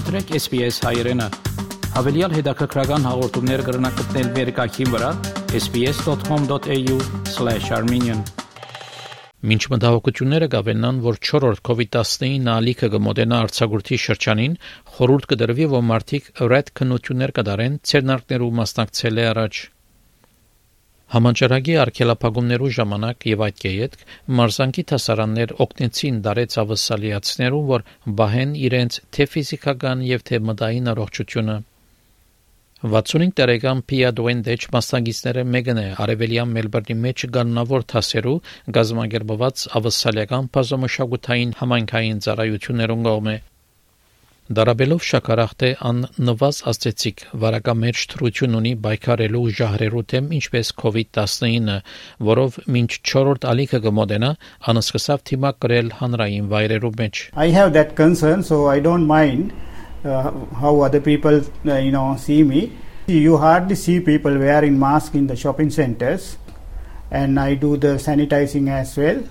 Մտրեք SPS հայերեն։ Հավելյալ հետաքրքրական հաղորդումներ կգրնակցնել վերկայքին վրա sps.com.au/armenian Մինչ մտահոգությունները գավենան, որ 4-րդ COVID-19 ալիքը կմոտենա արձակուրդի շրջանին, խորհուրդ կդրվի, որ մարդիկ ռեդ քննություններ կդարեն ցերնարկներու մասնակցել է առաջ Համաճարակի արգելափակումներու ժամանակ եւ այդ կեյետ մարզանկի հասարաններ օգնեցին դարեց ավսալիացներուն, որ բահեն իրենց թե ֆիզիկական եւ թե մտային առողջությունը 65 տարեկան Պիա Դուենդեչ մասնագետները մեկն է. Արևելյան Մելբուրնի մեջ գաննավոր թասերու գազམ་ագերբված ավսալիական բազմամշակութային համայնքային ծառայություններուն կողմէ Դարաբելով շաքարախտե ան նվազ աստեցիկ վարակամերջ թրություն ունի բայկարելու ժահրերու թեմ ինչպես COVID-19, որով մինչ 4-րդ ալիքը կմոտենա, անսկսավ թիմակ գրել հանրային վայրերու մեջ։ I have that concern so I don't mind uh, how other people uh, you know see me. You hardly see people wearing masks in the shopping centers and I do the sanitizing as well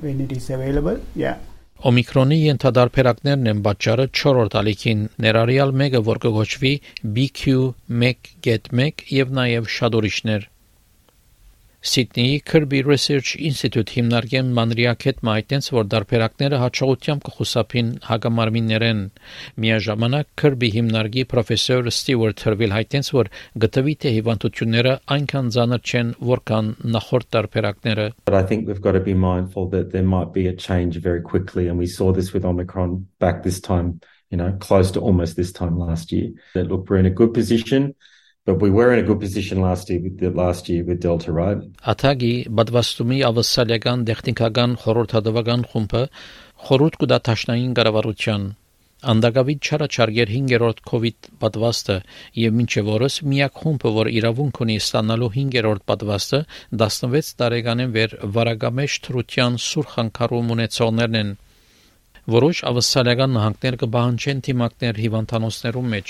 when it is available. Yeah. Օմիկրոնի ենթադարբերակներն են պատճառը 4-րդ ալիքին, ներառյալ մեկը, որ կգոչվի BQ1.1 եւ նաեւ շատ ուրիշներ։ Սիդնեի Kirby Research Institute հիմնարկեն մանրիակետ մայտենց, որ դարբերակները հաջողությամբ կխուսափին հագամարմիններեն։ Միաժամանակ Kirby հիմնարկի պրոֆեսոր Stewart Herville հայտենց, որ գտվի թե հիվանդությունները այնքան ծանր չեն, որքան նախորդ դարբերակները։ But I think we've got to be mindful that there might be a change very quickly and we saw this with Omicron back this time, you know, close to almost this time last year. That look, we're in a good position But we were in a good position last year with the last year with Delta, right? Աթագի բադվաստումի ավսալիական տեխնիկական խորհրդատվական խումբը խորհուրդ կուտա տաշնային կառավարության Անդագավիթ չարաչարգեր 5-րդ COVID պատվաստը եւ մինչեւ օրս միակ խումբը, որ իրավունք ունի ստանալու 5-րդ պատվաստը 16 տարեկանեն վեր վարագամեջ թրության սուր խանգարում ունեցողներն են որոշ ավսալիական նահանգներ կբահանջեն թիմակներ հիվանդանոցներում մեջ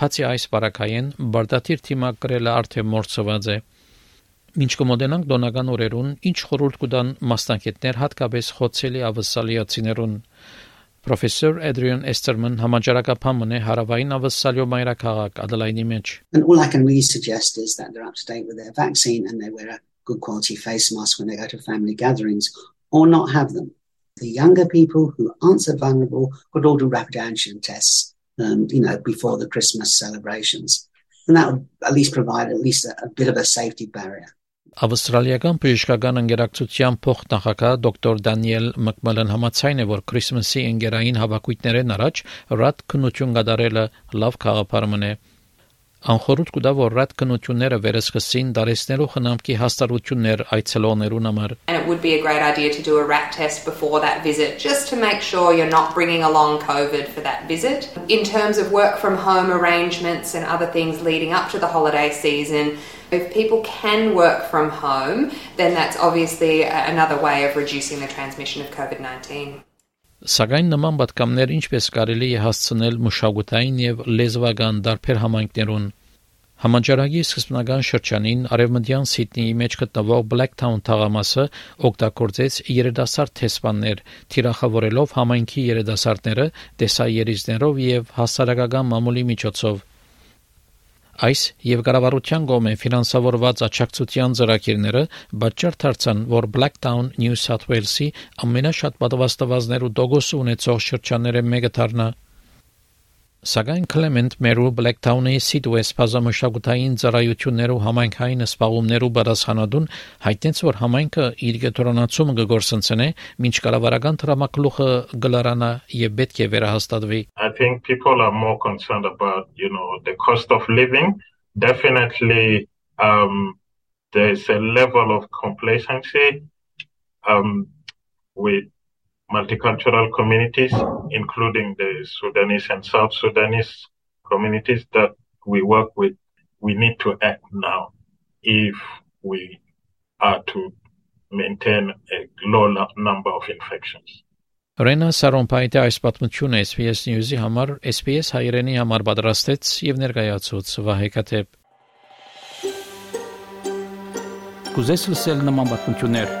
Բացի այս բարակայեն բարդաթիր թիմակ գրելը արդեն մորցված է։ Մինչ կմոդենանք դոնական օրերուն, ինչ խորհուրդ կտան մասնակիցներ հատկապես խոցելի ավսալիացիներուն։ Professor Adrian Esterman համաճարակապամն է հարավային ավսալիո մայրաքաղաք Ադելայնի մեջ։ And all I can really suggest is that they're up to date with their vaccine and they wear a good quality face mask when they go to family gatherings or not have them. The younger people who aren't so vulnerable could all do rapid antigen tests um, you know, before the Christmas celebrations. And that would at least provide at least a, a bit of a safety barrier. Ավստրալիական բժշկական ընկերակցության փոխնախագահ դոկտոր Դանիել Մակմալն համաձայն է, որ Քրիսմասի ընկերային հավաքույթներեն առաջ ռատ քննություն կատարելը լավ խաղապարմն է։ Անխորհուրդ կուտա որ ռադ քնությունները վերսկսին դարեսներու խնամքի հաստատություններ այցելողներուն համար And it would be a great idea to do a rat test before that visit just to make sure you're not bringing along covid for that visit. In terms of work from home arrangements and other things leading up to the holiday season, if people can work from home, then that's obviously another way of reducing the transmission of COVID-19. Սակայն նման պատկամներ ինչպես կարելի է հասցնել մշակութային եւ լեզվական դարբեր համայնքներուն Համաճարակի սկզբնական շրջանին արևմտյան Սիդնեի մեջ գտնվող Blacktown թաղամասը օգտագործեց երիտասարդ տեսփաններ, թիրախավորելով համայնքի երիտասարդները տեսաերիզներով եւ հասարակական մամուլի միջոցով Այս եւ կառավարության կողմէ ֆինանսավորված աջակցության ծրագիրները բաճար դարձան, որ Blacktown New South Wales-ի ամենաշատ պատվաստվածներ ու դոգոս ունեցող շրջանները մեկը դառնա Սակայն Clement Meru Blacktown-ի Southwest բազմամշակութային ծառայություններու համայնքային սպաղումներու բարձանադուն հայտնեց, որ համայնքը իր գետրոնացումը կգործընծնե, ինչ կառավարական դրամակլուխը գլարանա եւ պետք է վերահաստատվի։ I think people are more concerned about, you know, the cost of living. Definitely um there's a level of complacency um with multicultural communities, including the Sudanese and South Sudanese communities that we work with, we need to act now if we are to maintain a low number of infections. Ռենա Սարոմփայտը այս պատմությունը SPS News-ի համար SPS հայրենի համար պատրաստեց եւ ներկայացուց Վահե Կատեփ։ Կուզես լսել նման պատմություններ